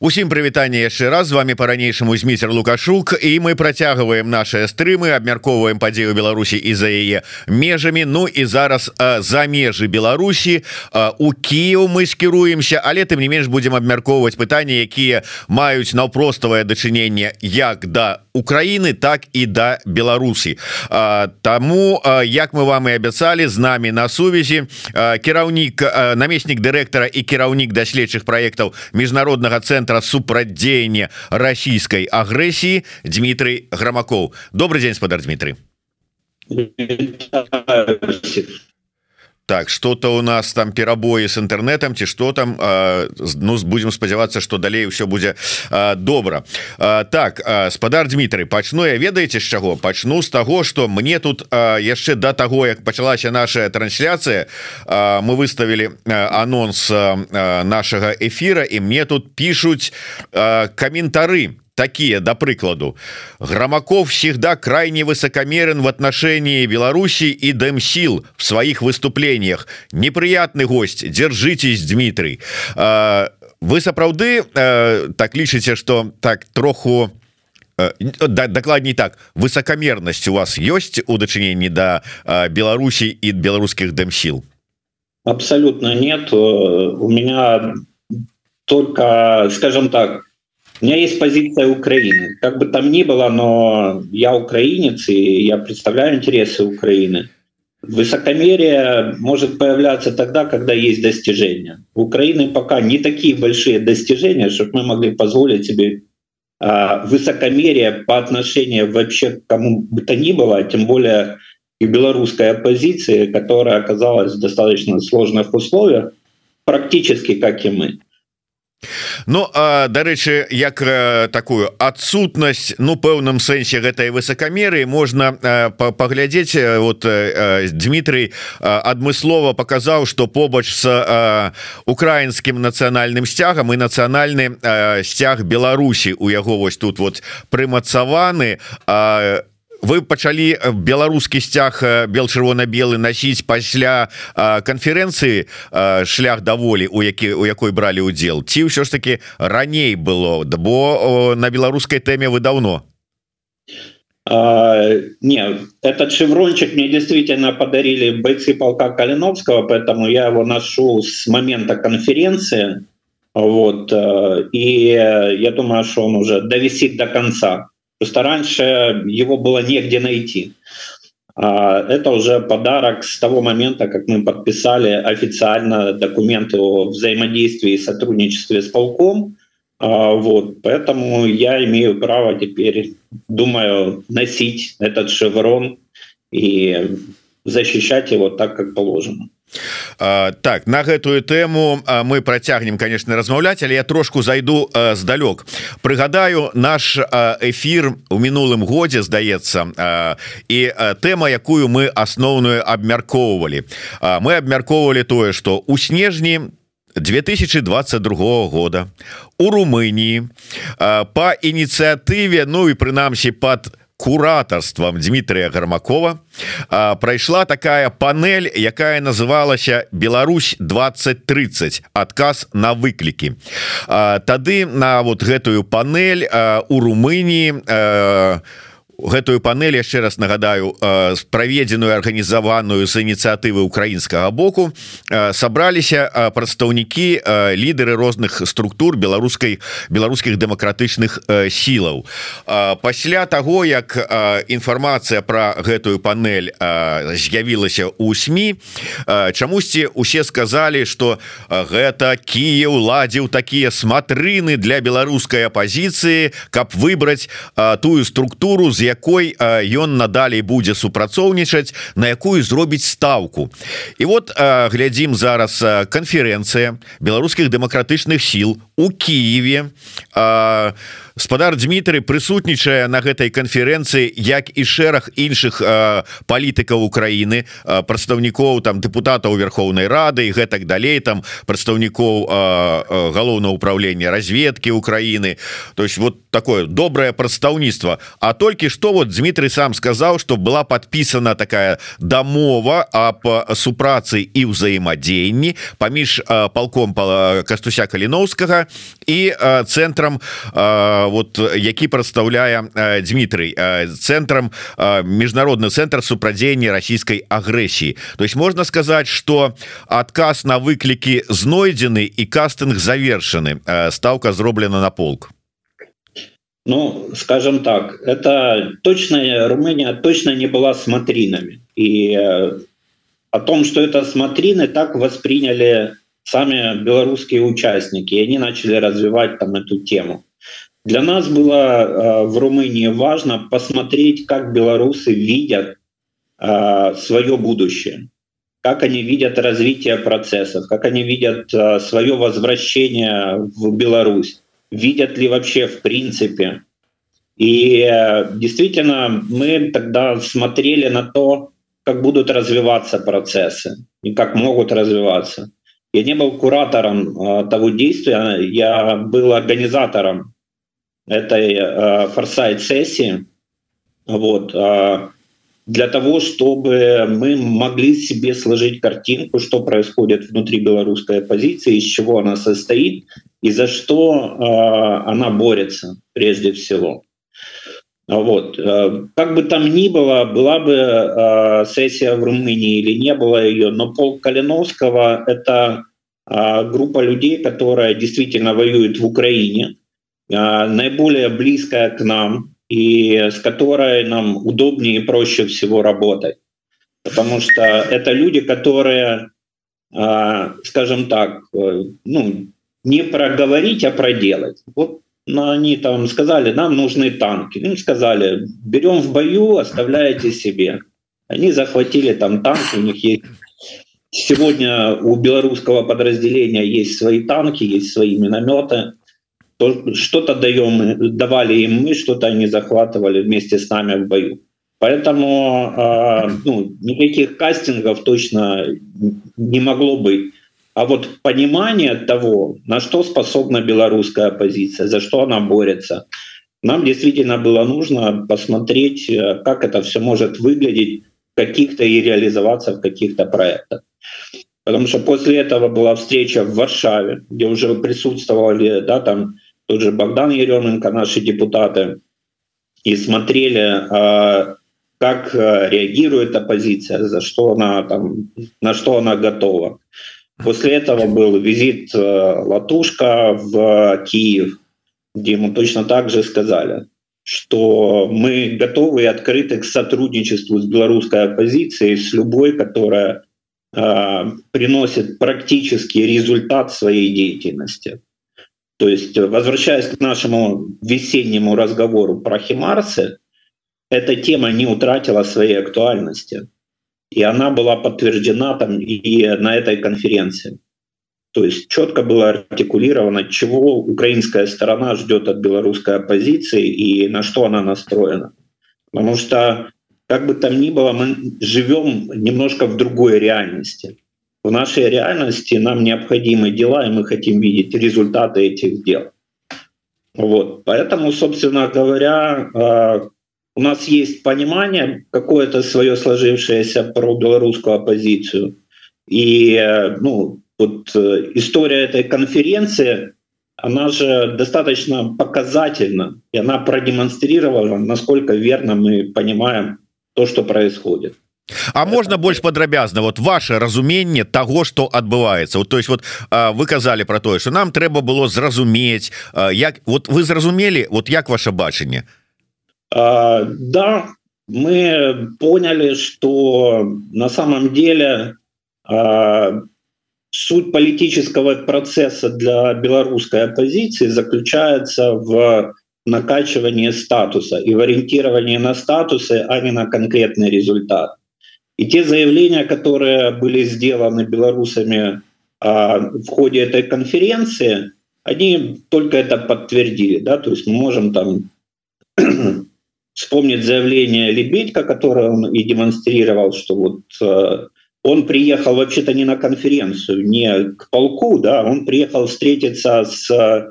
Усім прывітанне яшчэ раз. З вами по-ранейшаму зміцер лукашук і мы працягваем наши стрымы абмяркоўваем падзею Беларусі і за яе межамі. Ну і зараз а, за межы Беларусі а, у Кіў мы скіруемся але тым не менш будем абмяркоўваць пытанні якія маюць наўпроставае дачыненне як да Украіны так і да Беларусі. Таму як мы вам і абяцалі з намі на сувязі кіраўнік намеснік дырэктара і кіраўнік даследчых праектаў міжнароднага цэнтра центра супрадзеяння расійскай агрэсіі Дмітрый грамакоў добрый день спадар Дмітрый Так что-то у нас там перабоі с інтэрнетам ці что там а, ну будем спадзявацца что далей все будзе а, добра а, так спадар Дмітрый пачну я ведаеце з чаго? Пачну з того что мне тут яшчэ до того як пачалася наша трансляцыя мы выставілі анонс нашага эфира і мне тут пишутць каментары. по такие до прыкладу громаков всегда крайне высокомерен в отношении Беларуси и демсил в своих выступлениях. Неприятный гость держитесь Дмитрий. Вы сапраўды так лічыце что так троху дакладней так высокомерность у вас есть у дачыненні до Беларусі и беларускіх демсил? Абсолютно нет. У меня только скажем так У меня есть позиция Украины. Как бы там ни было, но я украинец, и я представляю интересы Украины. Высокомерие может появляться тогда, когда есть достижения. У Украины пока не такие большие достижения, чтобы мы могли позволить себе а, высокомерие по отношению вообще к кому бы то ни было, тем более и белорусской оппозиции, которая оказалась в достаточно сложных условиях, практически как и мы. Ну дарэчы як такую адсутнасць ну пэўным сэнсе гэтай высокомеры можна паглядзець вот Дмітрий адмыслова показаў что побач с украінскім нацыянальным сцягам і нацыянальны сцяг Беларусі у яго вось тут вот прымацаваны а вы пачалі беларускі сцяг бел-чырвона-белы насіць пасля канферэнцыі шлях даволі у які у якой бралі удзел ці ўсё ж таки раней было? Бо на беларускай тэме вы давно а, не этот шеврончик мне действительно подарили бойцы полка калиновского поэтому я его ношу с момента конференции. Вот и я думаю что он уже довисит до конца Просто раньше его было негде найти. Это уже подарок с того момента, как мы подписали официально документы о взаимодействии и сотрудничестве с полком. Вот, поэтому я имею право теперь, думаю, носить этот шеврон и защищать его так, как положено. А, так на гэтую тэму мы працягнем конечно размаўляць але я трошку зайду здалёк прыгадаю наш эфир у мінулым годзе здаецца і тэма якую мы асноўную абмяркоўвалі мы абмяркоўвалі тое что у снежні 2022 года у Румыніі по ініцыятыве Ну і прынамсі под куратарствам Дмітрия гармакова прайшла такая панель якая называлася Беларусь 2030 адказ на выклікі тады на вот гэтую панель у Румыніі у гэтую панель яшчэ раз нагадаю праведзеную арганізаваную з ініцыятывы украінскага боку сабраліся прадстаўнікі лідары розных структур беларускай беларускіх дэмакратычных сілаў. Пасля того як інфармацыя про гэтую панель з'явілася у сМ чамусьці усе сказалі что гэта Кіев ладзіў такія смотрыны для беларускай апозіцыі каб выбраць тую структуру з якой ён надалей будзе супрацоўнічаць на якую зробіць ставку і вот глядзім зараз канферэнцыя беларускіх дэмакратычных сіл у Киеве у спадар Дмітрый прысутнічае на гэтай канферэнцыі як і шэраг іншых палітыкаў Украіны прадстаўнікоў там депутатаў Верховнай Рады і гэтак далей там прадстаўнікоў галоўнага ўправлення разведкі Украіны. То есть вот такое добрае прадстаўніцтва. А толькі что вот Дмитрий сам сказал что была подписана такая домова об супрацы і ўзаемадзеянні паміж полком кастуся каліновскага і цэнтрам вот які прадстаўляе Дмітрый цэнтрам міжнародны цэнтр супрадзеяння расійскай агрэсіі то есть можна сказаць что адказ на выклікі знойдзены і кастынг завершаны ставка зроблена на полк Ну, скажем так, это точно Румыния точно не была смотринами. И э, о том, что это смотрины, так восприняли сами белорусские участники, и они начали развивать там эту тему. Для нас было э, в Румынии важно посмотреть, как белорусы видят э, свое будущее, как они видят развитие процессов, как они видят свое возвращение в Беларусь видят ли вообще в принципе. И э, действительно, мы тогда смотрели на то, как будут развиваться процессы и как могут развиваться. Я не был куратором э, того действия, я был организатором этой э, форсайт-сессии. Вот, для того, чтобы мы могли себе сложить картинку, что происходит внутри белорусской оппозиции, из чего она состоит и за что э, она борется прежде всего. Вот. Э, как бы там ни было, была бы э, сессия в Румынии или не было ее, но Пол Калиновского — это э, группа людей, которая действительно воюет в Украине, э, наиболее близкая к нам и с которой нам удобнее и проще всего работать. Потому что это люди, которые, э, скажем так, э, ну, не проговорить, а проделать. Вот они там сказали, нам нужны танки. Им сказали, берем в бою, оставляете себе. Они захватили там танки, у них есть Сегодня у белорусского подразделения есть свои танки, есть свои минометы. Что-то даем, давали им мы, что-то они захватывали вместе с нами в бою. Поэтому э, ну, никаких кастингов точно не могло быть. А вот понимание того, на что способна белорусская оппозиция, за что она борется, нам действительно было нужно посмотреть, э, как это все может выглядеть каких-то и реализоваться в каких-то проектах. Потому что после этого была встреча в Варшаве, где уже присутствовали, да, там тот же Богдан Еременко, наши депутаты, и смотрели, а, как э, реагирует оппозиция, за что она там, на что она готова. После этого был визит э, Латушка в Киев, где ему точно так же сказали, что мы готовы и открыты к сотрудничеству с белорусской оппозицией, с любой, которая приносит практический результат своей деятельности. То есть, возвращаясь к нашему весеннему разговору про Химарсы, эта тема не утратила своей актуальности и она была подтверждена там и на этой конференции. То есть четко было артикулировано, чего украинская сторона ждет от белорусской оппозиции и на что она настроена. Потому что, как бы там ни было, мы живем немножко в другой реальности. В нашей реальности нам необходимы дела, и мы хотим видеть результаты этих дел. Вот. Поэтому, собственно говоря, а, у нас есть понимание какое-то свое сложившееся про белорусскую оппозицию. И ну, вот э, история этой конференции, она же достаточно показательна, и она продемонстрировала, насколько верно мы понимаем то, что происходит. А можна больш падрабязна вот ваше разуменне того что адбываецца вот то есть вот вы казалі про тое что нам трэба было зразумець як вот вы зразумелі вот як ваше бачанне А, да, мы поняли, что на самом деле а, суть политического процесса для белорусской оппозиции заключается в накачивании статуса и в ориентировании на статусы, а не на конкретный результат. И те заявления, которые были сделаны белорусами а, в ходе этой конференции, они только это подтвердили. Да? То есть мы можем там вспомнить заявление Лебедько, которое он и демонстрировал, что вот э, он приехал вообще-то не на конференцию, не к полку, да, он приехал встретиться с, э,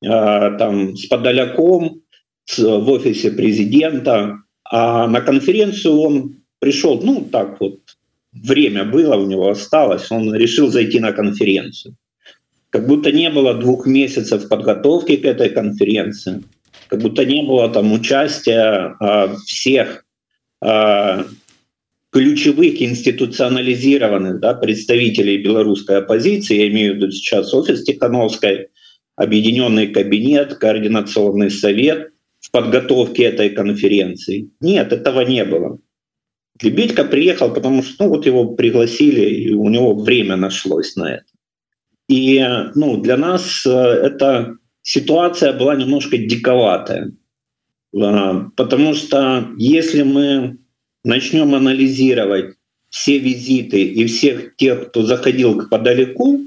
там, с Подоляком с, в офисе президента, А на конференцию он пришел, ну, так вот, время было у него осталось, он решил зайти на конференцию. Как будто не было двух месяцев подготовки к этой конференции, как будто не было там участия а, всех а, ключевых институционализированных да, представителей белорусской оппозиции, я имею в виду сейчас офис Тихановской, объединенный кабинет, координационный совет в подготовке этой конференции. Нет, этого не было. Лебедько приехал, потому что ну, вот его пригласили, и у него время нашлось на это. И ну, для нас э, эта ситуация была немножко диковатая. А, потому что если мы начнем анализировать все визиты и всех тех, кто заходил к подалеку,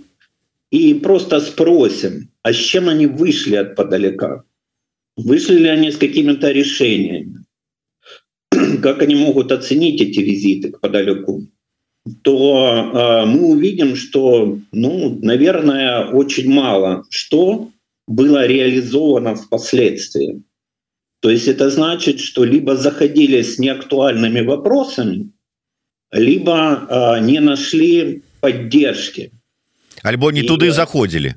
и просто спросим, а с чем они вышли от подалека? Вышли ли они с какими-то решениями? Как они могут оценить эти визиты к подалеку? то э, мы увидим, что, ну, наверное, очень мало что было реализовано впоследствии. То есть это значит, что либо заходили с неактуальными вопросами, либо э, не нашли поддержки. Альбо не и, туды заходили.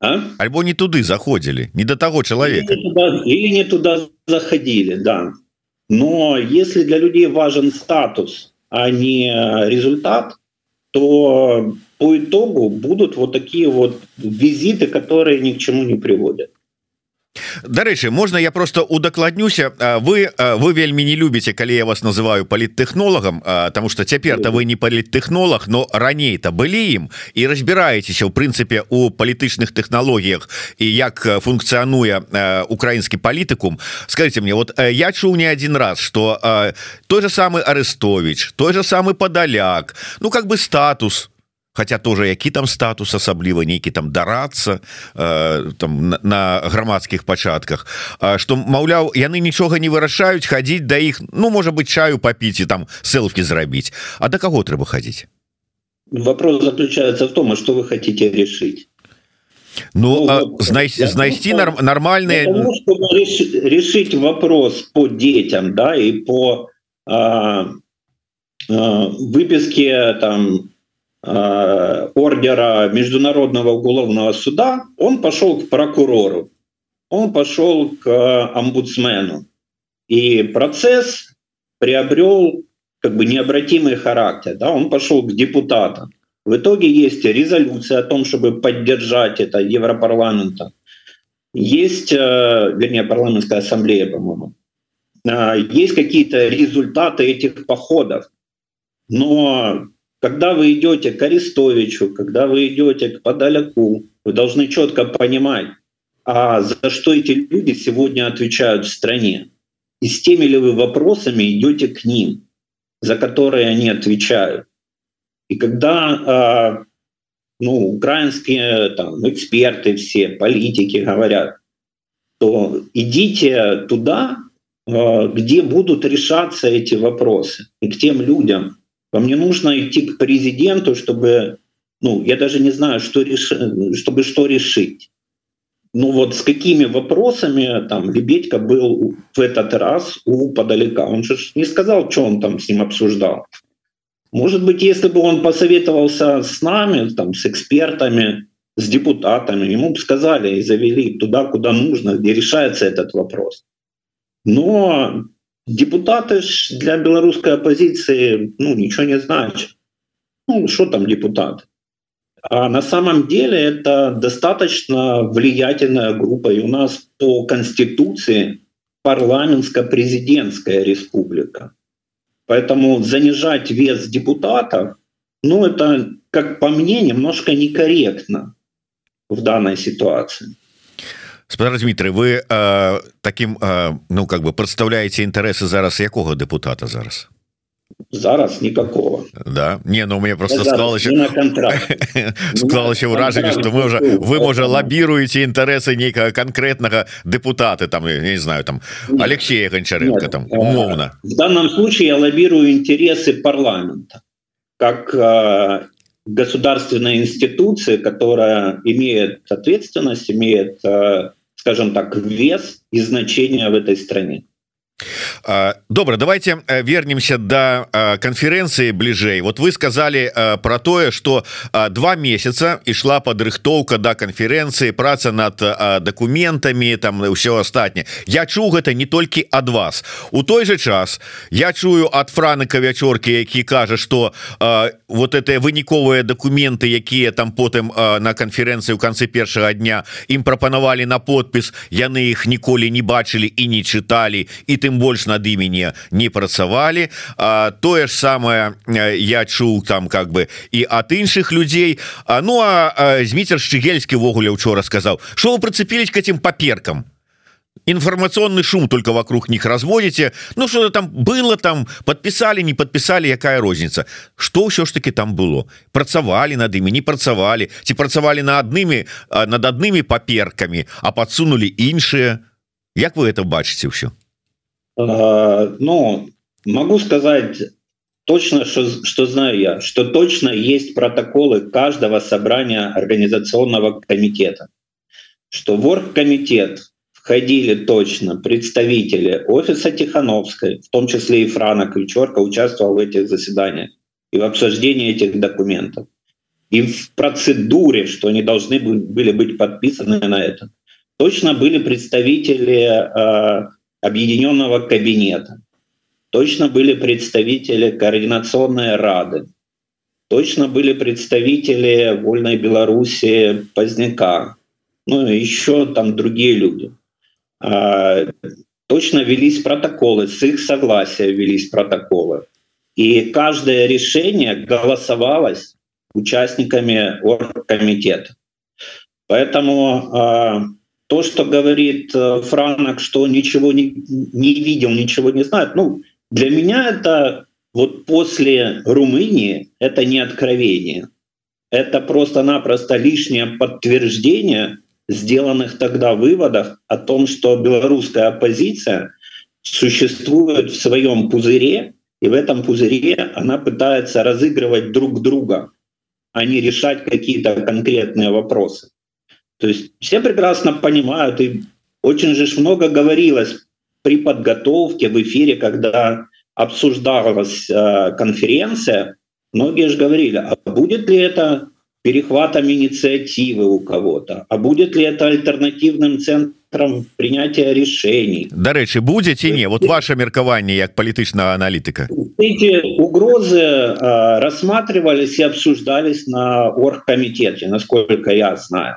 А? Альбо не туды заходили, не до того человека. Или не, туда, или не туда заходили, да. Но если для людей важен статус, а не результат, то по итогу будут вот такие вот визиты, которые ни к чему не приводят. Дарэчы можна я просто удакладнюся? Вы вы вельмі не любіце калі я вас называю паліттэхнолагам тому что цяпер-то вы не паліттэхнолог но раней-то былі ім і разбіраецеся ў прынцыпе у палітычных тэхналогіях і як функцыянуе украінскі палітыкум. Скажите мне вот я чуў не один раз что той же самый арестович той же самый падаляк ну как бы статус у хотя тоже які там статус асабліва нейкі там дарацца э, там на, на грамадскіх пачатках что маўляў яны нічога не вырашаюць хадзіць да іх ну можа быть чаю попіць і там селфки зрабіць А до кого трэба хадзіць вопрос заключается в том что вы хотите решить Ну, ну вот, знайти, знайти норм, нормальные того, решить вопрос по детям да и по а, а, выписке там Э, ордера Международного уголовного суда, он пошел к прокурору, он пошел к омбудсмену. И процесс приобрел как бы необратимый характер. Да? Он пошел к депутатам. В итоге есть резолюция о том, чтобы поддержать это Европарламента. Есть, э, вернее, парламентская ассамблея, по-моему. Э, есть какие-то результаты этих походов. Но когда вы идете к Арестовичу, когда вы идете к Подаляку, вы должны четко понимать, а за что эти люди сегодня отвечают в стране. И с теми ли вы вопросами идете к ним, за которые они отвечают. И когда а, ну, украинские там, эксперты все, политики говорят, то идите туда, а, где будут решаться эти вопросы, и к тем людям, вам не нужно идти к президенту, чтобы, ну, я даже не знаю, что реш... чтобы что решить. Ну вот с какими вопросами там Лебедько был в этот раз у подалека? Он же не сказал, что он там с ним обсуждал. Может быть, если бы он посоветовался с нами, там, с экспертами, с депутатами, ему бы сказали и завели туда, куда нужно, где решается этот вопрос. Но депутаты ж для беларускай оппозиции ну ничего не значит ну, что там депутат а на самом деле это достаточно влиятельная группа. И у нас по конституции парламентско-президентская республика. Поэтому занижать вес депутатов ну это как по мне немножко некорректно в данной ситуации спадар Дмітрый вы э, таким э, ну как бы представляете інтарэсы зараз якога депутата зараз зараз никакого да не ну мне просто склалася склалася ўражанне что мы уже вы можа лабіруеце інтарэсы нейкага конкретнага депутаты там я не знаю там Алексея гончаренко там умоўно в данном случае я лоббирую интересы парламента как государственная институция которая имеет ответственность имеет скажем так, вес и значение в этой стране. Добра давайте вернемся до конференции бліжэй вот вы сказали про тое что два месяца ішла падрыхтоўка до конференции праца над документами там все астатніе я чу гэта не толькі ад вас. У той же час я чую от франыка вячорки які кажа что вот это выніковыя документы якія там потым на конференцыі у канцы першага дня ім прапанавалі на подпіс яны их ніколі не бачылі і не чыталі і тым больш над імі не не працавалі. Тое ж самое я чуў там как бы і от іншых людзей. А ну а зміцер шчыгельскі ввогуле учора сказаў что вы прыцепілись к этим паперкам? Информационный шум только вокруг них разводите. Ну что там было там? Подписали не подписали якая розница что ўсё ж таки там было? Працавалі над імі не працавалі ці працавалі на аднымі над аднымі паперками а подсунули іншие Як вы это бачыце ўсё Ну могу сказать точно что что знаю я что точно есть протоколы каждого собрания организационного комитета что ворг комитет входили точно представители офиса Тихановской, в том числе и Франа Ключерка участвовал в этих заседаниях и в обсуждении этих документов. И в процедуре, что они должны были быть подписаны на это, точно были представители э, объединенного кабинета, точно были представители координационной рады, точно были представители Вольной Беларуси Поздняка, ну еще там другие люди. точно велись протоколы, с их согласия велись протоколы. И каждое решение голосовалось участниками оргкомитета. Поэтому то, что говорит э, Франок, что ничего не, не видел, ничего не знает, ну, для меня это вот после Румынии это не откровение. Это просто-напросто лишнее подтверждение сделанных тогда выводах о том, что белорусская оппозиция существует в своем пузыре, и в этом пузыре она пытается разыгрывать друг друга, а не решать какие-то конкретные вопросы. То есть все прекрасно понимают, и очень же много говорилось при подготовке в эфире, когда обсуждалась э, конференция, многие же говорили, а будет ли это перехватом инициативы у кого-то? А будет ли это альтернативным центром принятия решений? Дарэчы будете не? Вот ваше меркаванне як палітычного аналитика. Эти угрозы э, рассматривались и обсуждались на оргкомитете насколько я знаю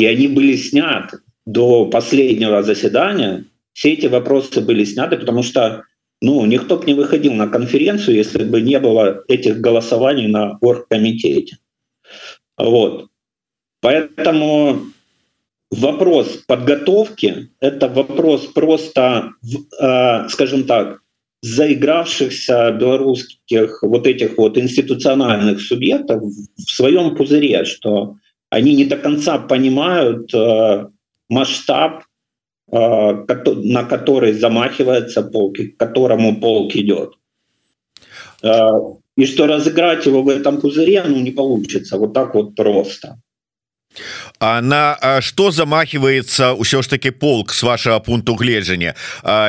и они были сняты до последнего заседания все эти вопросы были сняты потому что ну никто бы не выходил на конференцию если бы не было этих голосований на оргкомитете вот. Поэтому вопрос подготовки – это вопрос просто, э, скажем так, заигравшихся белорусских вот этих вот институциональных субъектов в своем пузыре, что они не до конца понимают э, масштаб, э, на который замахивается полк, к которому полк идет и что разыграть его в этом пузыре ну не получится вот так вот просто А на что замахивается ўсё ж таки полк с вашего пункту гледжання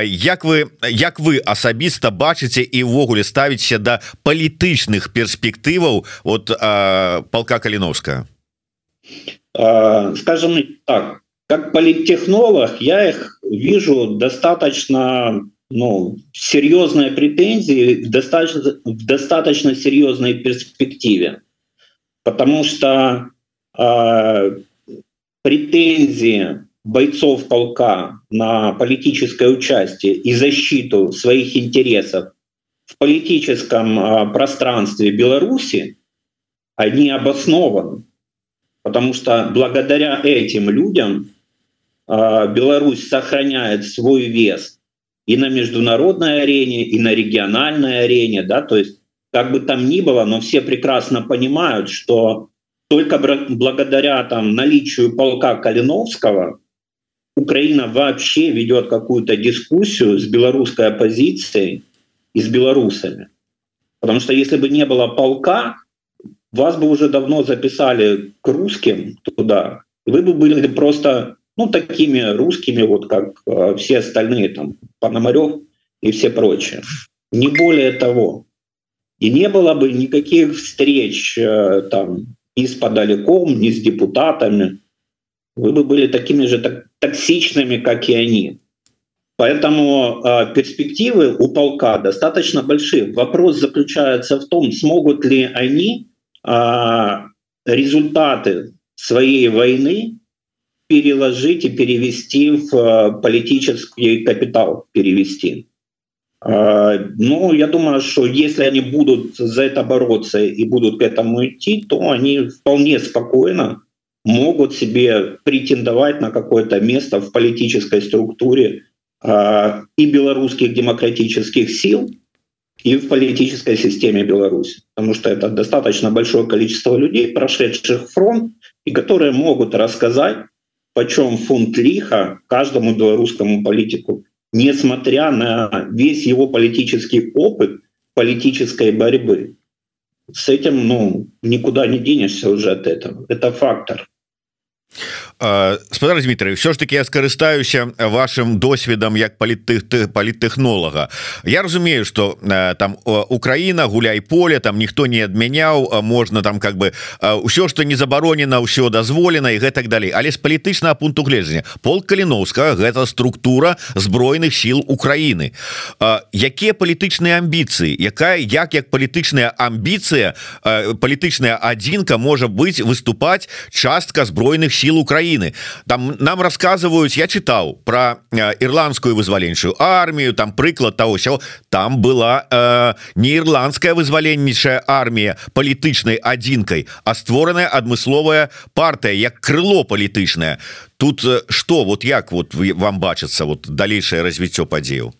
Як вы як вы асабіста бачыце і ўвогуле ставіце до палітычных перспектываў от полка каліновска скажем так как политтехнолог я их вижу достаточно ну, серьезные претензии в достаточно, в достаточно серьезной перспективе. Потому что э, претензии бойцов полка на политическое участие и защиту своих интересов в политическом э, пространстве Беларуси, они обоснованы. Потому что благодаря этим людям э, Беларусь сохраняет свой вес и на международной арене, и на региональной арене, да, то есть как бы там ни было, но все прекрасно понимают, что только благодаря там наличию полка Калиновского Украина вообще ведет какую-то дискуссию с белорусской оппозицией и с белорусами. Потому что если бы не было полка, вас бы уже давно записали к русским туда, и вы бы были просто ну, такими русскими, вот как э, все остальные, там, Пономарев и все прочее. Не более того. И не было бы никаких встреч э, там ни с подалеком, ни с депутатами. Вы бы были такими же так, токсичными, как и они. Поэтому э, перспективы у полка достаточно большие. Вопрос заключается в том, смогут ли они э, результаты своей войны переложить и перевести в э, политический капитал, перевести. Ну, я думаю, что если они будут за это бороться и будут к этому идти, то они вполне спокойно могут себе претендовать на какое-то место в политической структуре и белорусских демократических сил, и в политической системе Беларуси. Потому что это достаточно большое количество людей, прошедших фронт, и которые могут рассказать, почем фунт лиха каждому белорусскому политику несмотря на весь его политический опыт политической борьбы. С этим ну, никуда не денешься уже от этого. Это фактор. Спадар Дмітрый все ж таки я скарыстаюся вашим досведам як палітых паліттэхнолага Я разумею что там Украина гуляй поле там ніхто не адмяняў можна там как бы ўсё что не забаронена ўсё дазволена і гэтак далей але з палітычнага пункту гледжання. Пол каліновска гэта структура збройных сил Украины якія палітычныя амбіцыі? Якая як як палітычная амбіцыя палітычная адзінка можа быть выступаць частка збройных сил Украины. Там нам рассказываюць я читал про э, ірландскую вызваленчую армію там прыклад того все там была э, не ірландская вызваленнейшая армія палітычнай адзінкай а створаная адмысловая партия як крыло палітычная что э, вот як вот вам бачыцца вот далейшее развіццё падзею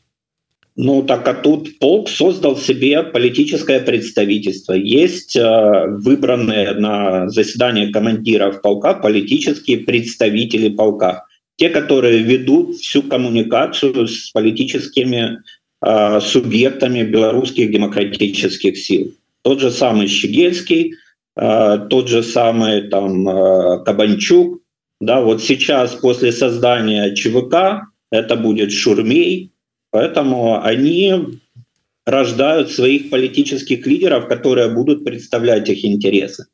Ну так а тут полк создал себе политическое представительство. Есть э, выбранные на заседание командиров полка политические представители полка. Те, которые ведут всю коммуникацию с политическими э, субъектами белорусских демократических сил. Тот же самый Щегельский, э, тот же самый там э, Кабанчук. Да, вот сейчас после создания ЧВК это будет Шурмей, Поэтому они рождают своих политических лидеров, которые будут представлять их интересы.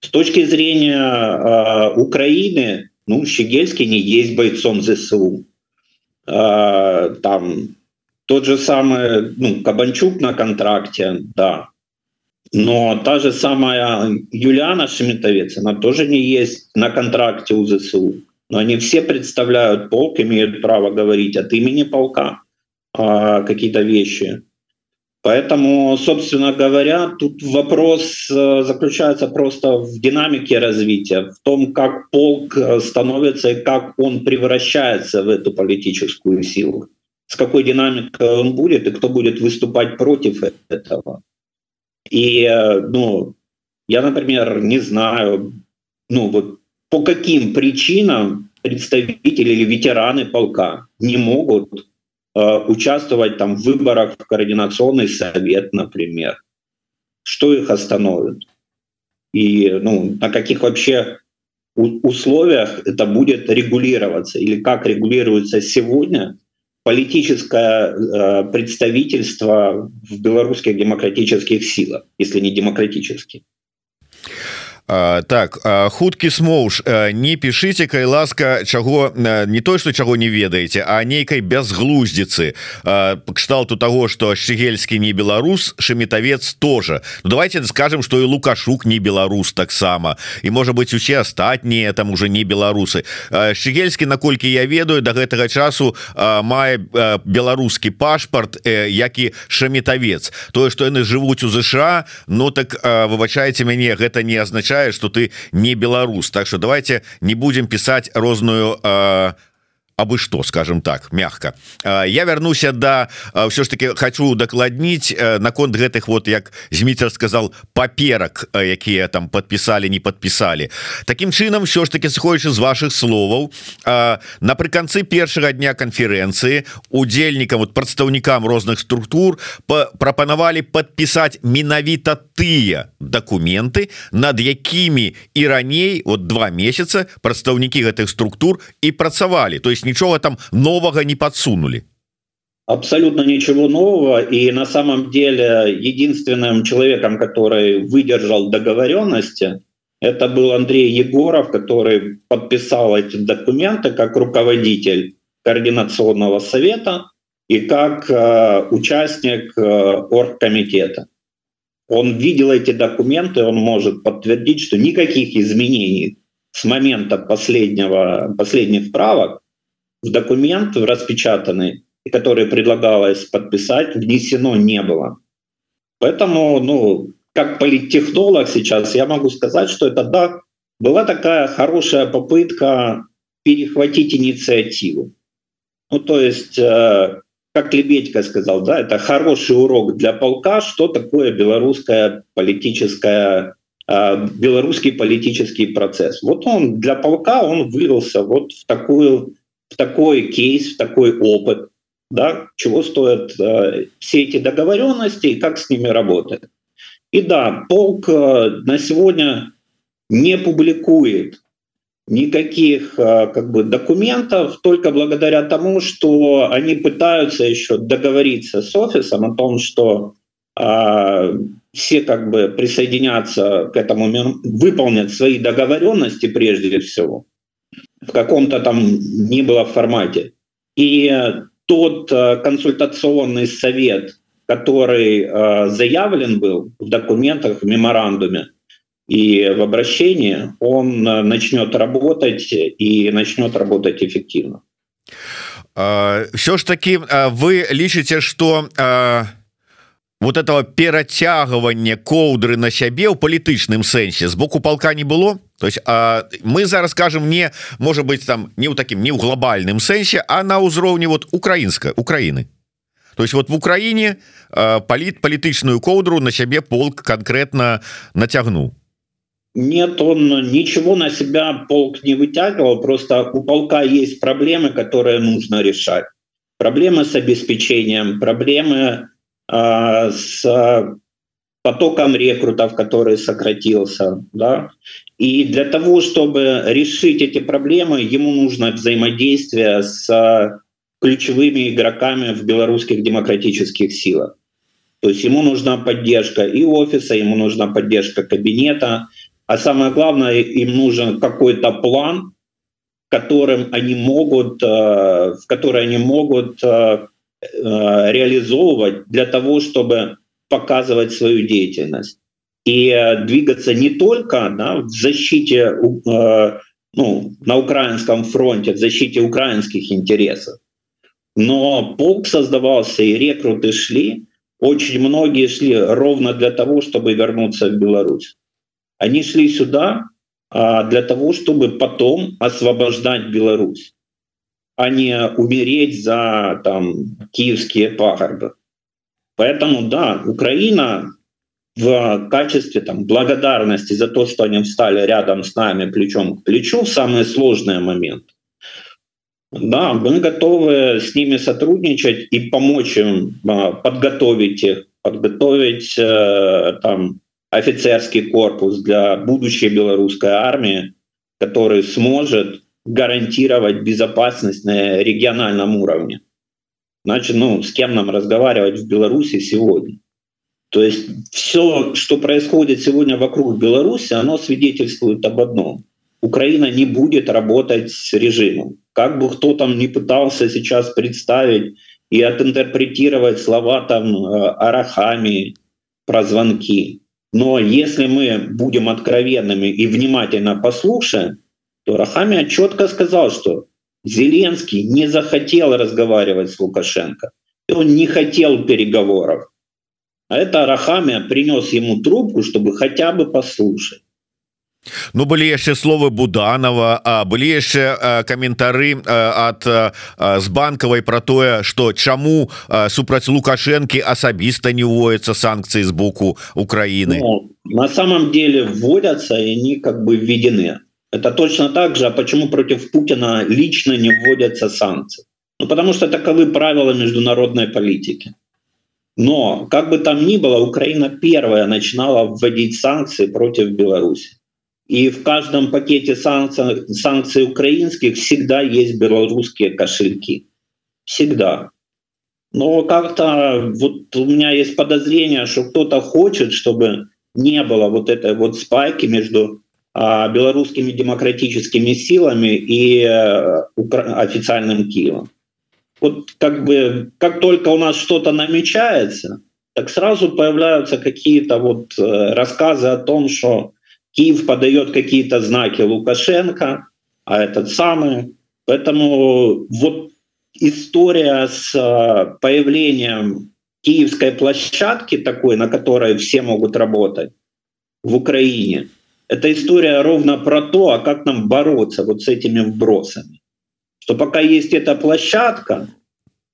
С точки зрения э, Украины, ну, Щегельский не есть бойцом ЗСУ. Э, там тот же самый, ну, Кабанчук на контракте, да. Но та же самая Юлиана Шеметовец, она тоже не есть на контракте у ЗСУ. Но они все представляют полк, имеют право говорить от имени полка какие-то вещи. Поэтому, собственно говоря, тут вопрос э, заключается просто в динамике развития, в том, как полк э, становится и как он превращается в эту политическую силу, с какой динамикой он будет и кто будет выступать против этого. И, э, ну, я, например, не знаю, ну вот по каким причинам представители или ветераны полка не могут участвовать там в выборах в координационный совет, например. Что их остановит? И ну, на каких вообще условиях это будет регулироваться или как регулируется сегодня политическое э, представительство в белорусских демократических силах, если не демократических. Так хуткі смоуш не пішыце кай ласка чаго не то что чаго не ведаеце а нейкай бязглуздзіцы кшталту того что шчегельскі не беларус шаметавец тоже. Ну, давайте скажем что і лукашук не беларус таксама. І можа быть усе астатнія там уже не беларусы. Шчегельскі наколькі я ведаю до да гэтага часу мае беларускі пашпарт які шаметавец тое что яны жывуць у ЗША Ну так выбачаеце мяне гэта не означает означает что ты не беларус так что давайте не будем писать розную э, абы что скажем так мягко. Я вярнуся да все ж таки хочу дакладніць наконт гэтых вот як зміцер сказал паперак якія там подписали не подписали. Такім чынам все ж таки сходячы з ваших словаў напрыканцы першага дня конференцэнцыі удзельнікам вот прадстаўнікам розных структур прапанавалі подпісаць менавіта тыя документы над якімі і раней вот два месяца прадстаўнікі гэтых структур і працавалі. То есть нічога там новага не подсунули абсолютно ничего нового. И на самом деле единственным человеком, который выдержал договоренности, это был Андрей Егоров, который подписал эти документы как руководитель координационного совета и как э, участник э, оргкомитета. Он видел эти документы, он может подтвердить, что никаких изменений с момента последнего, последних правок документ распечатанный, который предлагалось подписать, внесено не было. Поэтому, ну, как политтехнолог сейчас, я могу сказать, что это да, была такая хорошая попытка перехватить инициативу. Ну, то есть, э, как Лебедько сказал, да, это хороший урок для полка, что такое белорусская политическая э, белорусский политический процесс. Вот он для полка он вылился вот в такую в такой кейс, в такой опыт, да, чего стоят э, все эти договоренности и как с ними работать. И да, полк э, на сегодня не публикует никаких э, как бы документов только благодаря тому, что они пытаются еще договориться с офисом о том, что э, все как бы присоединятся к этому, выполнят свои договоренности прежде всего в каком-то там не было формате. И тот э, консультационный совет, который э, заявлен был в документах, в меморандуме и в обращении, он э, начнет работать и начнет работать эффективно. Все ж таки вы лічыце, что вот этого перацягвання коўдры на сябе ў палітычным сэнсе з боку палка не было то есть а, мы зараз скажем не может быть там не ў таким не ў глобальным сэнсе а на ўзроўні вот украінска Украины то есть вот в Украине паліт палітычную коўдру на сябе полк конкретно нацягнул Нет, он ничего на себя полк не вытягивал, просто у полка есть проблемы, которые нужно решать. Проблемы с обеспечением, проблемы а, с потоком рекрутов, который сократился. Да? И для того, чтобы решить эти проблемы, ему нужно взаимодействие с ключевыми игроками в белорусских демократических силах. То есть ему нужна поддержка и офиса, ему нужна поддержка кабинета, а самое главное, им нужен какой-то план, которым они могут, э, в который они могут э, Э, реализовывать для того, чтобы показывать свою деятельность и э, двигаться не только да, в защите э, ну, на украинском фронте, в защите украинских интересов, но полк создавался и рекруты шли, очень многие шли ровно для того, чтобы вернуться в Беларусь. Они шли сюда а, для того, чтобы потом освобождать Беларусь а не умереть за там, киевские пагорбы. Поэтому, да, Украина в качестве там, благодарности за то, что они встали рядом с нами плечом к плечу в самые сложные моменты, да, мы готовы с ними сотрудничать и помочь им а, подготовить их, подготовить э, там, офицерский корпус для будущей белорусской армии, который сможет гарантировать безопасность на региональном уровне. Значит, ну, с кем нам разговаривать в Беларуси сегодня? То есть все, что происходит сегодня вокруг Беларуси, оно свидетельствует об одном. Украина не будет работать с режимом. Как бы кто там не пытался сейчас представить и отинтерпретировать слова там э, Арахами про звонки. Но если мы будем откровенными и внимательно послушаем, то Рахамия четко сказал, что Зеленский не захотел разговаривать с Лукашенко, и он не хотел переговоров. А это Рахамия принес ему трубку, чтобы хотя бы послушать. Ну былі яшчэ словы буданова а былі яшчэ каментары ад з банкавай про тое что чаму супраць лукашэнкі асабіста не уводятся санкцыі з боку Украины ну, на самом деле вводятся и они как бы введены это точно так же, а почему против Путина лично не вводятся санкции? Ну, потому что таковы правила международной политики. Но, как бы там ни было, Украина первая начинала вводить санкции против Беларуси. И в каждом пакете санкций, санкций украинских всегда есть белорусские кошельки. Всегда. но как-то вот у меня есть подозрение что кто-то хочет чтобы не было вот этой вот спайки между белорусскими демократическими силами и а, официальным Киевом. Вот как бы как только у нас что-то намечается так сразу появляются какие-то вот э, рассказы о том что Киев подает какие-то знаки Лукашенко а этот самый. Поэтому вот история с э, появлением киевской площадки такой на которой все могут работать в украине это история ровно про то а как нам бороться вот с этими вбросами. Что пока есть эта площадка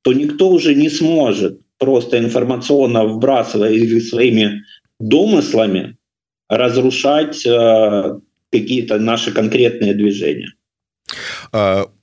то никто уже не сможет просто информационно вбрасывая или своими домыслами разрушать э, какие-то наши конкретные движения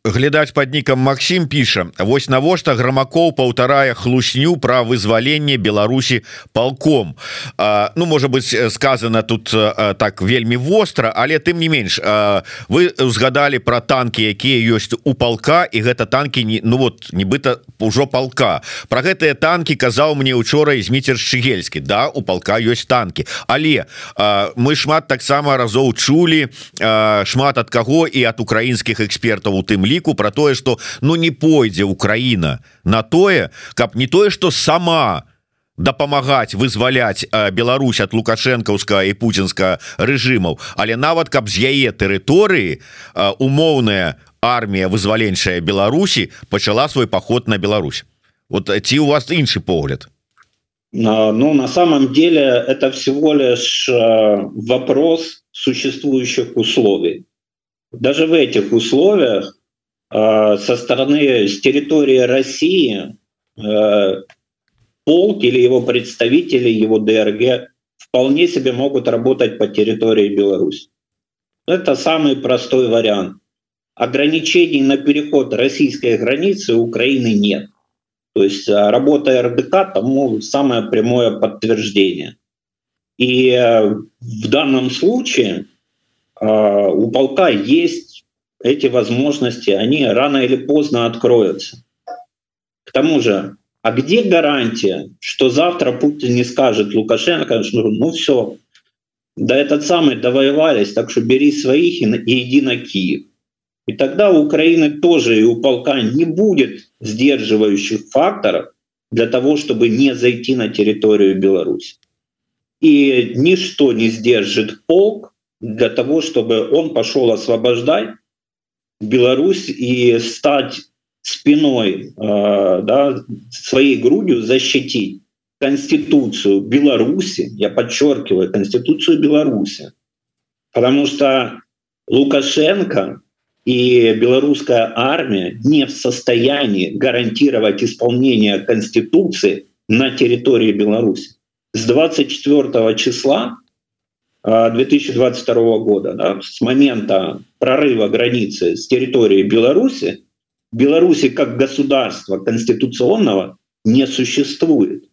глядаць под нікам Макссім піша Вось навошта грамакоў паўтарая хлусню пра вызваленне Беларусі палком а, Ну можа быть сказано тут а, так вельмі востра але тым не менш а, вы узгадали про танки якія ёсць у палка і гэта танки не ну вот нібыта ўжо палка. Про гэтыя танки казаў мне учора зміцер шчыгельскі. Да у палка ёсць танки але а, мы шмат таксама разоў чулі а, шмат ад каго і от украінскіх экспертаў у тым ліку про тое что ну не пойдзе Украина на тое каб не тое что сама дапамагаць вызваляць Беларусь от лукашэнкаўска і путинска рэжымаў але нават каб з яе тэрыторыі умоўная армія вызваленчая Беларусі пачала свой поход на Беларусь. Вот ці у вас іншы погляд? Ну на самом деле это всего лишь вопрос существующих условий. Даже в этих условиях э, со стороны с территории России э, полк или его представители, его ДРГ вполне себе могут работать по территории Беларуси. Это самый простой вариант. Ограничений на переход российской границы Украины нет. То есть э, работа РДК тому самое прямое подтверждение. И в данном случае у полка есть эти возможности, они рано или поздно откроются. К тому же, а где гарантия, что завтра Путин не скажет Лукашенко, что ну все, да этот самый довоевались, так что бери своих и иди на Киев. И тогда у Украины тоже и у полка не будет сдерживающих факторов для того, чтобы не зайти на территорию Беларуси. И ничто не сдержит полк для того, чтобы он пошел освобождать Беларусь и стать спиной, э, да, своей грудью защитить Конституцию Беларуси, я подчеркиваю, Конституцию Беларуси, потому что Лукашенко и белорусская армия не в состоянии гарантировать исполнение Конституции на территории Беларуси. С 24 числа 2022 года, да, с момента прорыва границы с территории Беларуси, Беларуси как государства конституционного не существует,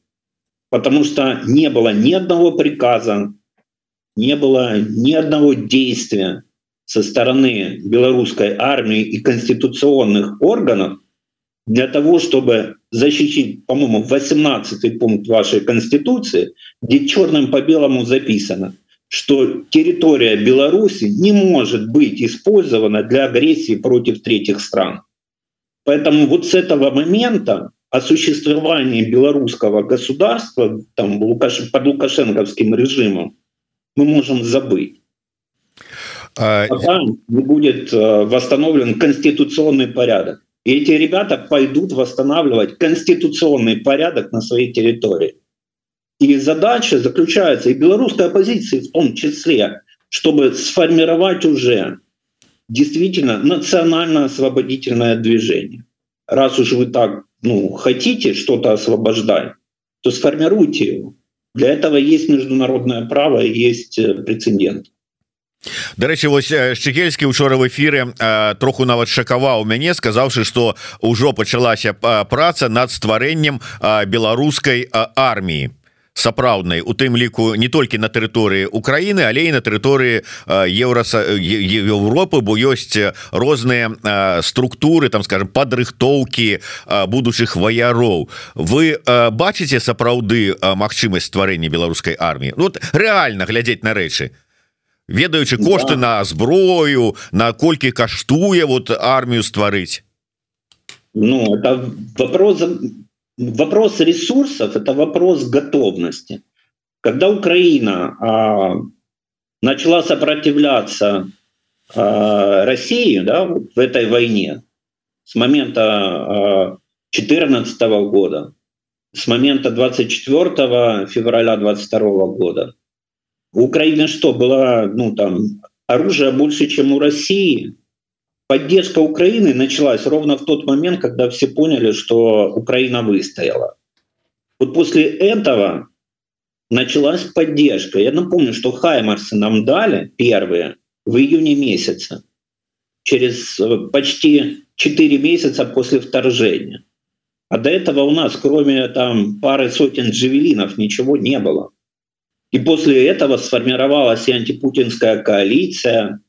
потому что не было ни одного приказа, не было ни одного действия со стороны белорусской армии и конституционных органов для того, чтобы защитить, по-моему, 18 пункт вашей Конституции, где черным по белому записано – что территория Беларуси не может быть использована для агрессии против третьих стран. Поэтому вот с этого момента о существовании белорусского государства там, под лукашенковским режимом мы можем забыть. А... Пока не будет э, восстановлен конституционный порядок. И эти ребята пойдут восстанавливать конституционный порядок на своей территории. И задача заключается и белорусской оппозиции в том числе, чтобы сформировать уже действительно национально-освободительное движение. Раз уж вы так ну, хотите что-то освобождать, то сформируйте его. Для этого есть международное право, есть э, прецедент. Дарэчы вось шчыкельскі учора в эфире троху нават шакаваў мяне сказаўшы что ўжо пачалася праца над стварэннем беларускай арміі сапраўднай у тым ліку не толькі на тэрыторыі Украіны але і на тэрыторыі еўраса Еўропы бо ёсць розныя структуры там скажем падрыхтоўкі будучых ваяроў. Вы бачыце сапраўды магчымасць стварэння беларускай арміі? Ну, вот реально глядзець на рэчы. Ведаючы кошты да. на зброю наколькі каштуе вот армію стварыць? Ну это вопрос вопрос ресурсов это вопрос готовности. Когда Украина а, начала сопротивляться а, России да, в этой войне с момента 14 а, года с момента 24 февраля 22 года у Украины что было ну там оружие больше чем у России поддержка Украины началась ровно в тот момент, когда все поняли, что Украина выстояла. Вот после этого началась поддержка. Я напомню, что Хаймарсы нам дали первые в июне месяце, через э, почти 4 месяца после вторжения. А до этого у нас, кроме там пары сотен джевелинов, ничего не было. И после этого сформировалась и антипутинская коалиция,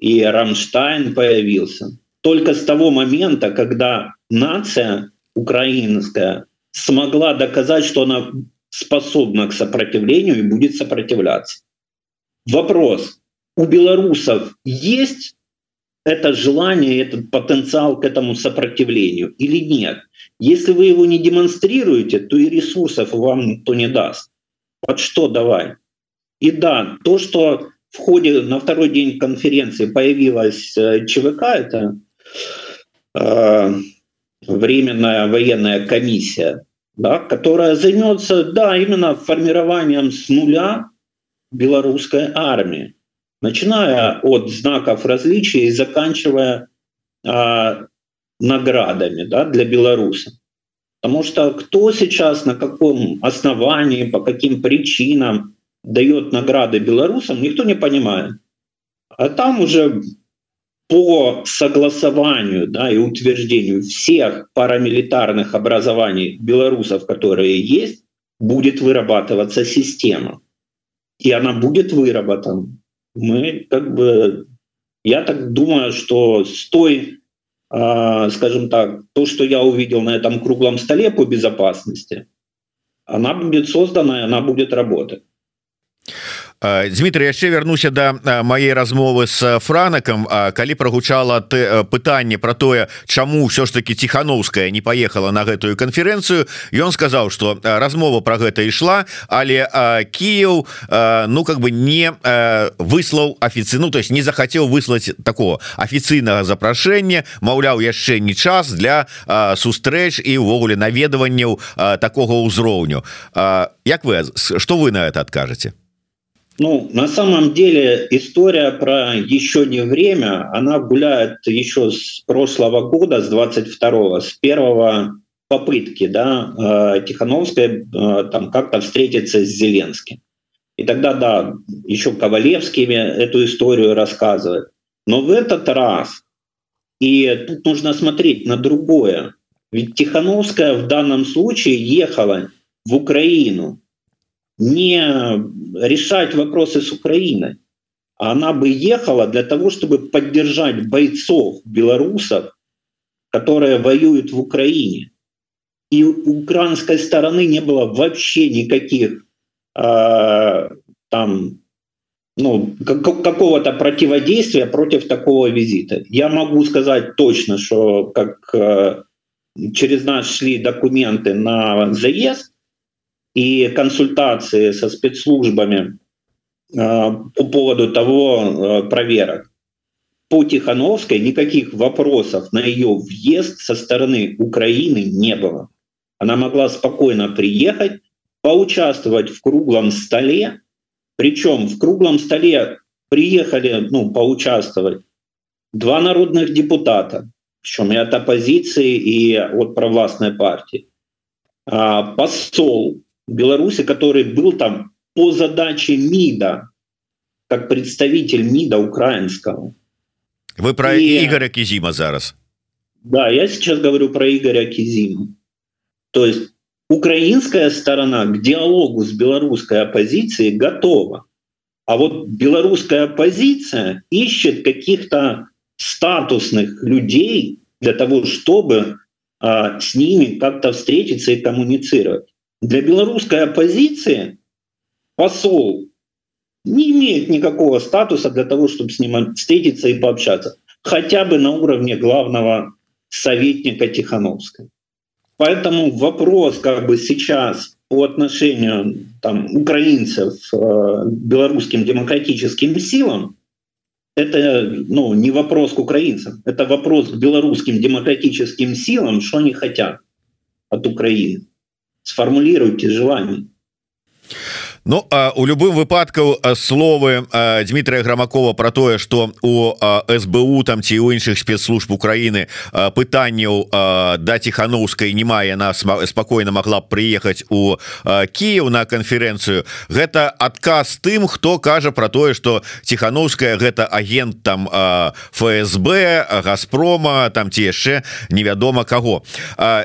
и Рамштайн появился. Только с того момента, когда нация украинская смогла доказать, что она способна к сопротивлению и будет сопротивляться. Вопрос. У белорусов есть это желание, этот потенциал к этому сопротивлению или нет? Если вы его не демонстрируете, то и ресурсов вам никто не даст. Вот что давай. И да, то, что в ходе на второй день конференции появилась э, ЧВК, это э, временная военная комиссия, да, которая займется, да, именно формированием с нуля белорусской армии, начиная от знаков различия и заканчивая э, наградами да, для белорусов. Потому что кто сейчас, на каком основании, по каким причинам дает награды белорусам, никто не понимает. А там уже по согласованию да, и утверждению всех парамилитарных образований белорусов, которые есть, будет вырабатываться система. И она будет выработана. Мы как бы, я так думаю, что с той, э, скажем так, то, что я увидел на этом круглом столе по безопасности, она будет создана и она будет работать. Дмитрий яшчэ вярнуся да маей размовы с франакам калі прогучала пытанне про тое чаму все ж таки тихохановская не поехала на гэтую конференцию ён сказал что размова про гэта ішла але Киев ну как бы не выслал офіцыйну то есть не захотел выслать такого офіцыйнага запрашэння Маўляў яшчэ не час для сустрэч і увогуле наведаванняў такого ўзроўню. Як вы что вы на это откажете Ну, на самом деле история про еще не время, она гуляет еще с прошлого года, с 22-го, с первого попытки, да, э, Тихановская э, там как-то встретиться с Зеленским. И тогда, да, еще Ковалевский эту историю рассказывает. Но в этот раз, и тут нужно смотреть на другое, ведь Тихановская в данном случае ехала в Украину не решать вопросы с Украиной. Она бы ехала для того, чтобы поддержать бойцов белорусов, которые воюют в Украине. И у украинской стороны не было вообще никаких э, там ну, какого-то противодействия против такого визита. Я могу сказать точно, что как э, через нас шли документы на заезд, и консультации со спецслужбами а, по поводу того а, проверок. По Тихановской никаких вопросов на ее въезд со стороны Украины не было. Она могла спокойно приехать, поучаствовать в круглом столе, причем в круглом столе приехали ну, поучаствовать два народных депутата, причем и от оппозиции, и от провластной партии, а, посол Беларуси, который был там по задаче МИДа, как представитель МИДа украинского. Вы про И, Игоря Кизима зараз. Да, я сейчас говорю про Игоря Кизима. То есть украинская сторона к диалогу с белорусской оппозицией готова. А вот белорусская оппозиция ищет каких-то статусных людей для того, чтобы а, с ними как-то встретиться и коммуницировать. Для белорусской оппозиции посол не имеет никакого статуса для того, чтобы с ним встретиться и пообщаться. Хотя бы на уровне главного советника Тихановской. Поэтому вопрос как бы сейчас по отношению там, украинцев э, белорусским демократическим силам, это ну, не вопрос к украинцам, это вопрос к белорусским демократическим силам, что они хотят от Украины. Сформулируйте желание. Ну у любым выпадку словы Дмітрия грамакова про тое что у СБУ там ці у іншых спецслужб Украины пытанняў да тихохановской не мае она спокойно могла приехать у Киев на конференцию гэта отказ тым хто кажа про тое что тихохановская гэта агент там ФСБ газпрома там ці яшчэ невядома кого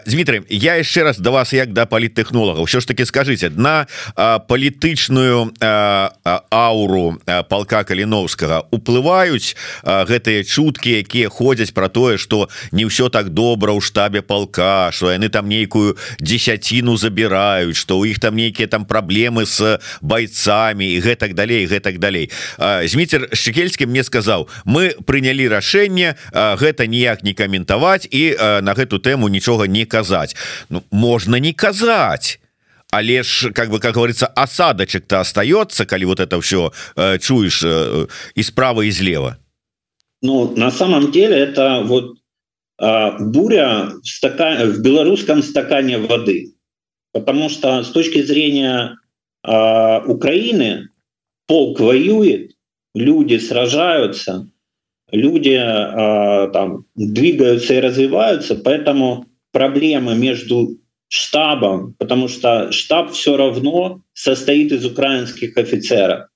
Дмитрий я яшчэ раз до вас як да палітэхнолага все ж таки скажите на полит палітычную ауру палка каліновскага. Уплываюць гэтыя чуткі якія ходзяць про тое что не ўсё так добра ў штабе палка что яны там нейкую десятціну забіраюць что у іх там нейкія там праблемы с бойцамі і гэтак далей гэтак далей. Зміцер шкельскі мне сказаў мы прынялі рашэнне гэта ніяк не каментаваць і на гэту тэму нічога не казаць Ну можна не казаць але ж как бы как говорится осадочек-то остается коли вот это все э, чуешь э, и справа и слева ну на самом деле это вот э, буря в, стакан, в белорусском стакане воды. Потому что с точки зрения э, Украины полк воюет люди сражаются люди э, там двигаются и развиваются поэтому проблемы между штабом, потому что штаб все равно состоит из украинских офицеров.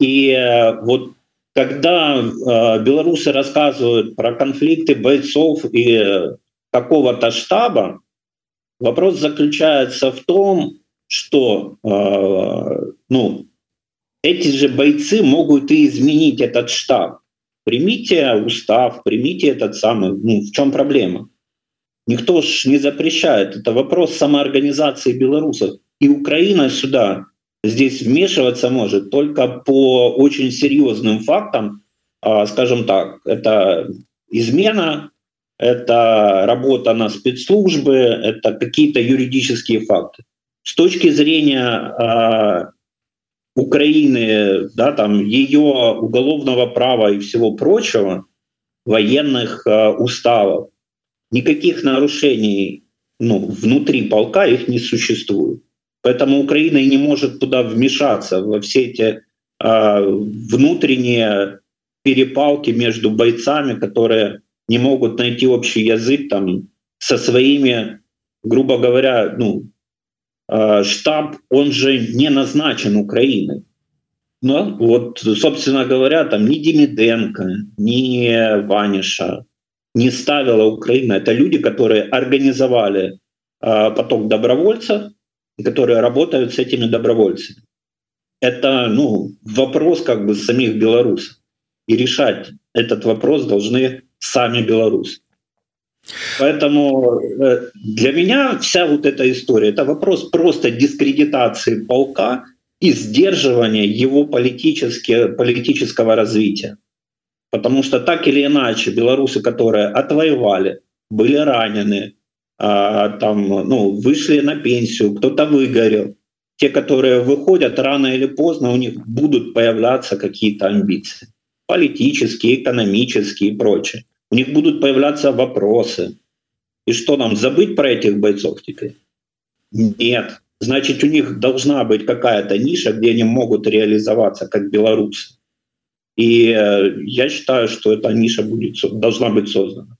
И э, вот когда э, белорусы рассказывают про конфликты бойцов и какого-то штаба, вопрос заключается в том, что э, ну, эти же бойцы могут и изменить этот штаб. Примите устав, примите этот самый, ну, в чем проблема? Никто ж не запрещает. Это вопрос самоорганизации белорусов. И Украина сюда здесь вмешиваться может только по очень серьезным фактам, а, скажем так, это измена, это работа на спецслужбы, это какие-то юридические факты. С точки зрения э, Украины, да, там ее уголовного права и всего прочего, военных э, уставов, никаких нарушений ну, внутри полка их не существует. Поэтому Украина и не может туда вмешаться во все эти э, внутренние перепалки между бойцами, которые не могут найти общий язык там со своими, грубо говоря, ну, э, штаб, он же не назначен Украиной. Но вот, собственно говоря, там ни Демиденко, ни Ваниша, не ставила Украина. Это люди, которые организовали э, поток добровольцев, которые работают с этими добровольцами. Это ну, вопрос как бы самих белорусов. И решать этот вопрос должны сами белорусы. Поэтому э, для меня вся вот эта история — это вопрос просто дискредитации полка и сдерживания его политического развития. Потому что так или иначе белорусы, которые отвоевали, были ранены, а, там, ну, вышли на пенсию, кто-то выгорел, те, которые выходят рано или поздно, у них будут появляться какие-то амбиции. Политические, экономические и прочее. У них будут появляться вопросы. И что нам, забыть про этих бойцов теперь? Нет. Значит, у них должна быть какая-то ниша, где они могут реализоваться как белорусы. И э, я считаю, что эта ниша будет, должна быть создана.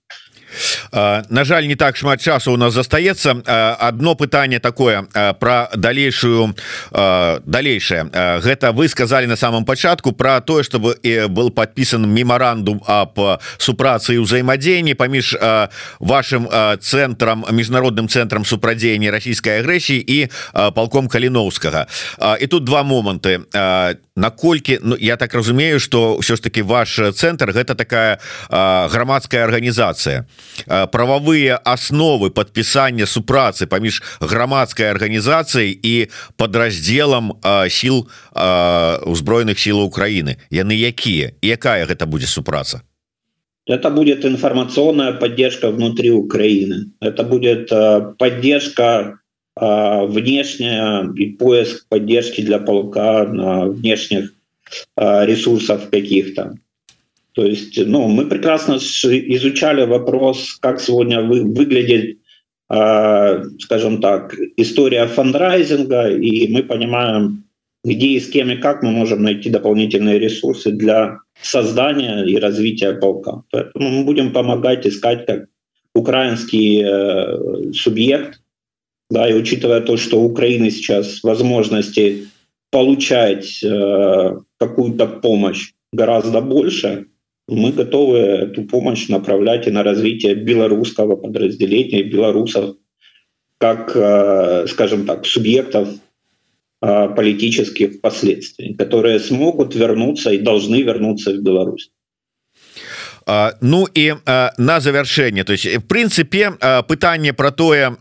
на жаль не так шмат часу у нас застаецца одно пытанне такое про далейшую далейшее. Гэта вы сказали на самом пачатку про тое чтобы и был подпісан меморандум об супрацы ўзаемадзеянні паміж вашим центрам міжнародным центрам супрадзеяння российской агрэсіі і полком каліновскага і тут два моманты наколькі Ну я так разумею что ўсё ж таки ваш центр гэта такая грамадская органнізацыя прававыя асновы подпісання супрацы паміж грамадской арганізацыяй і подраздзелам сіл узброеных сил Украины яны якія? Якая гэта будзе супраца? Это будет информационная поддержка внутри Украины это будет поддержка внешняя и поиск поддержки для полка на внешних ресурсов каких-то. То есть ну мы прекрасно изучали вопрос как сегодня вы выглядит скажем так история фандрайзинга и мы понимаем где и с кем и как мы можем найти дополнительные ресурсы для создания и развития полка. Поэтому мы будем помогать искать как украинский э, субъект да и учитывая то что у украины сейчас возможности получать э, какую-то помощь гораздо больше мы готовы эту помощь направлять и на развитие белорусского подразделения белорусов как э, скажем так субъектов э, политических последствий которые смогут вернуться и должны вернуться в Беларусь Ну і на завяршэнне то есть в прынцыпе пытанне про тое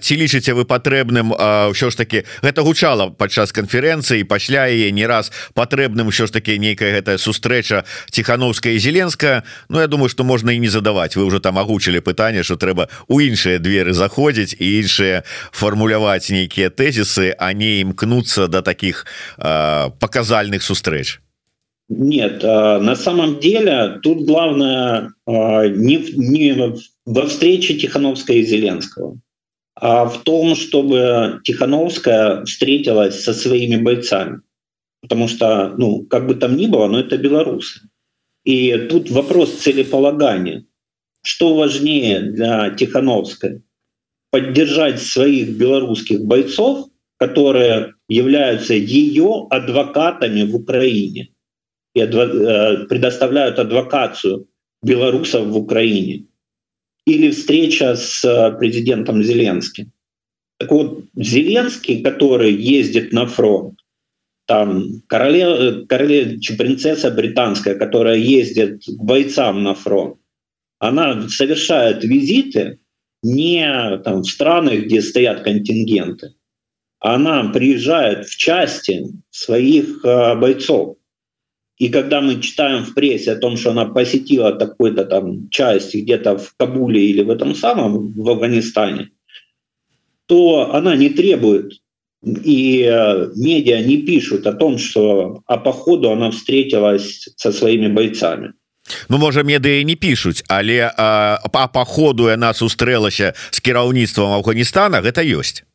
ці лічыце вы патрэбным ўсё ж таки гэта гучала падчас канферэнцыі пасля яе не раз патрэбным ўсё ж таки нейкая гэтая сустрэча ціхановская зеленская. Ну я думаю что можна і не задаваць. Вы уже там агучылі пытанне что трэба у іншыя дзверы заходзіць і іншыя фармуляваць нейкія тэзісы а не імкнуцца до таких показальных сустрэч Нет, на самом деле тут главное не, не во встрече Тихановская и Зеленского, а в том, чтобы Тихановская встретилась со своими бойцами. Потому что, ну, как бы там ни было, но это белорусы. И тут вопрос целеполагания. Что важнее для Тихановской? Поддержать своих белорусских бойцов, которые являются ее адвокатами в Украине – и э, предоставляют адвокацию белорусов в Украине. Или встреча с э, президентом Зеленским. Так вот, Зеленский, который ездит на фронт, там королева, королева принцесса британская, которая ездит к бойцам на фронт, она совершает визиты не там, в страны, где стоят контингенты, она приезжает в части своих э, бойцов. И когда мы читаем в прессе о том, что она посетила такой-то там часть где-то в Кабуле или в этом самом, в Афганистане, то она не требует, и э, медиа не пишут о том, что а по ходу она встретилась со своими бойцами. Ну можа медыі не пишутць але а, по походу яна сустрэлася с кіраўніцтвам Афганістана гэта ёсць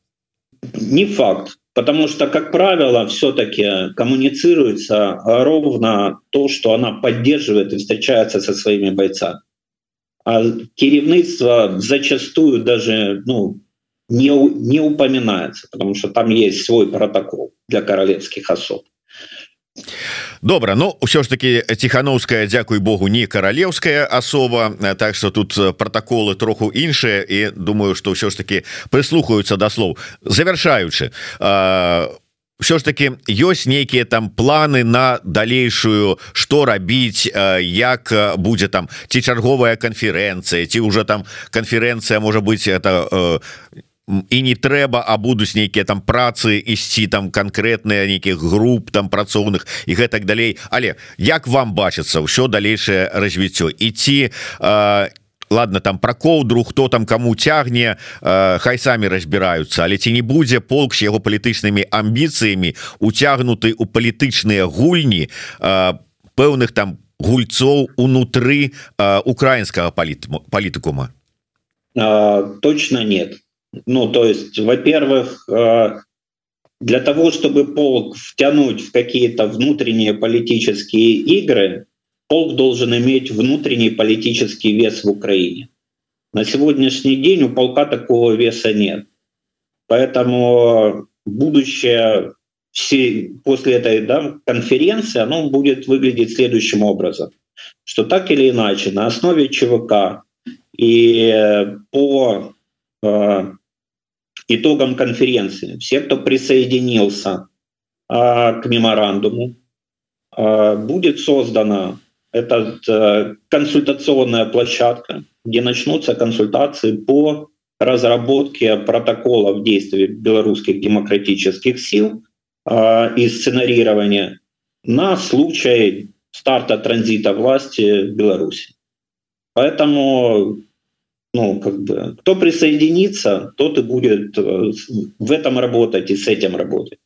не факт Потому что, как правило, все-таки коммуницируется ровно то, что она поддерживает и встречается со своими бойцами. А керівництво зачастую даже ну, не, не упоминается, потому что там есть свой протокол для королевских особ. Добра Ну ўсё ж таки ціхановская Дякуй Богу не каралеўская асоба Так что тут протоколы троху іншыя і думаю что ўсё ж таки прыслухаюцца да слоў. Завяршаючы ўсё ж таки ёсць нейкія там планы на далейшую что рабіць як будзе там ці чарговая канферэнцыя ці уже там канферэнцыя можа быть это не і не трэба а будуць нейкія там працы ісці там канкрэтныя нейкіх груп там працоўных і гэтак далей. Але як вам бачыцца ўсё далейшае развіццё? Ідці не ладно там про коўдру хто там кому цягне э, хай самі разбіраюцца. Але ці не будзе полк с яго палітычнымі амбіцыямі уцягнуты у палітычныя гульні э, пэўных там гульцоў унутры э, украінскага палітыкума? Точно нет Ну, то есть, во-первых, э, для того, чтобы полк втянуть в какие-то внутренние политические игры, полк должен иметь внутренний политический вес в Украине. на сегодняшний день у полка такого веса нет поэтому будущее все после этой да, конференции оно будет выглядеть следующим образом что так или иначе на основе ЧВК и по э, итогам конференции все кто присоединился э, к меморандуму э, будет создана этот э, консультационная площадка где начнутся консультации по разработке протоколов действий белорусских демократических сил э, и сценарирования на случай старта транзита власти в Беларуси. Поэтому ну, как бы, кто присоединится, тот и будет э, в этом работать и с этим работать.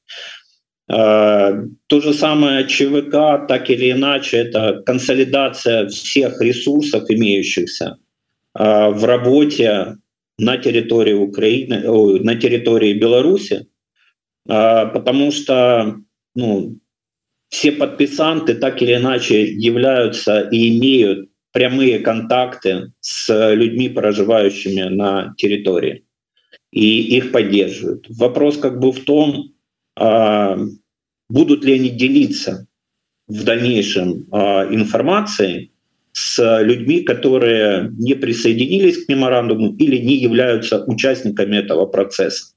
Э, то же самое ЧВК, так или иначе, это консолидация всех ресурсов, имеющихся э, в работе на территории Украины, на территории Беларуси, потому что ну, все подписанты так или иначе являются и имеют прямые контакты с людьми, проживающими на территории, и их поддерживают. Вопрос как бы в том, будут ли они делиться в дальнейшем информацией с людьми, которые не присоединились к меморандуму или не являются участниками этого процесса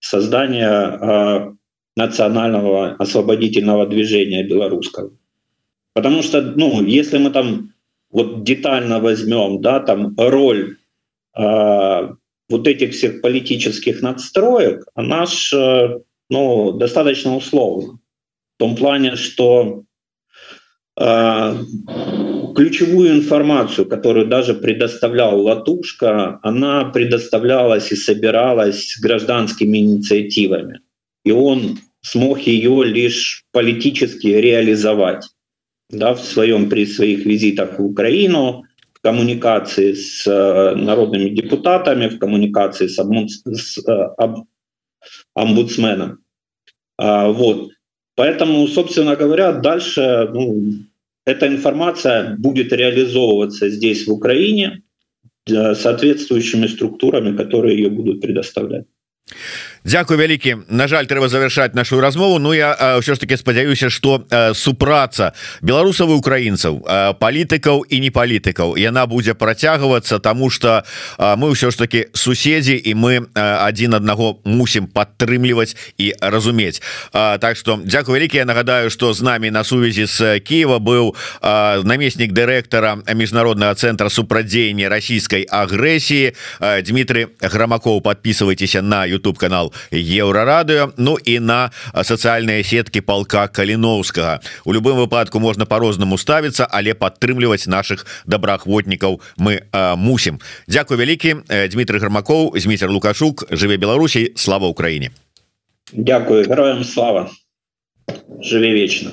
создания национального освободительного движения белорусского. Потому что, ну, если мы там вот детально возьмем, да, там роль э, вот этих всех политических надстроек, она ж, э, ну, достаточно условна. В том плане, что э, ключевую информацию, которую даже предоставлял Латушка, она предоставлялась и собиралась гражданскими инициативами. И он смог ее лишь политически реализовать да, в своем при своих визитах в Украину, в коммуникации с э, народными депутатами, в коммуникации с, омбуд, с э, об, омбудсменом. А, вот. Поэтому, собственно говоря, дальше ну, эта информация будет реализовываться здесь, в Украине, э, соответствующими структурами, которые ее будут предоставлять. Дякую вялікі На жаль трэба завершаць нашу размову Ну я ўсё ж таки спадзяюся что супраца беларусаў і украінцаў палітыкаў і не палітыкаў яна будзе працягвацца тому что мы ўсё ж таки суседзі і мы один аднаго мусім падтрымліваць і разумець Так что Дякую вялікі Я нагадаю что з нами на сувязі з Киева быў намеснік дырэктара міжнародного центра супрадзеяння расійскай агрэсіі Дмитрий грамаков подписывайтеся на YouTube канал еўрарадыо Ну і на сацыяльныя сеткі палка каліновскага у любым выпадку можна по-рознаму ставіцца але падтрымліваць наших добраахвотнікаў мы а, мусім Дякую вялікі Дмитрий гармаков змейцер лукашук. Жыве Беларусій слава Украіне Дякую. Героям слава. Жыве вечна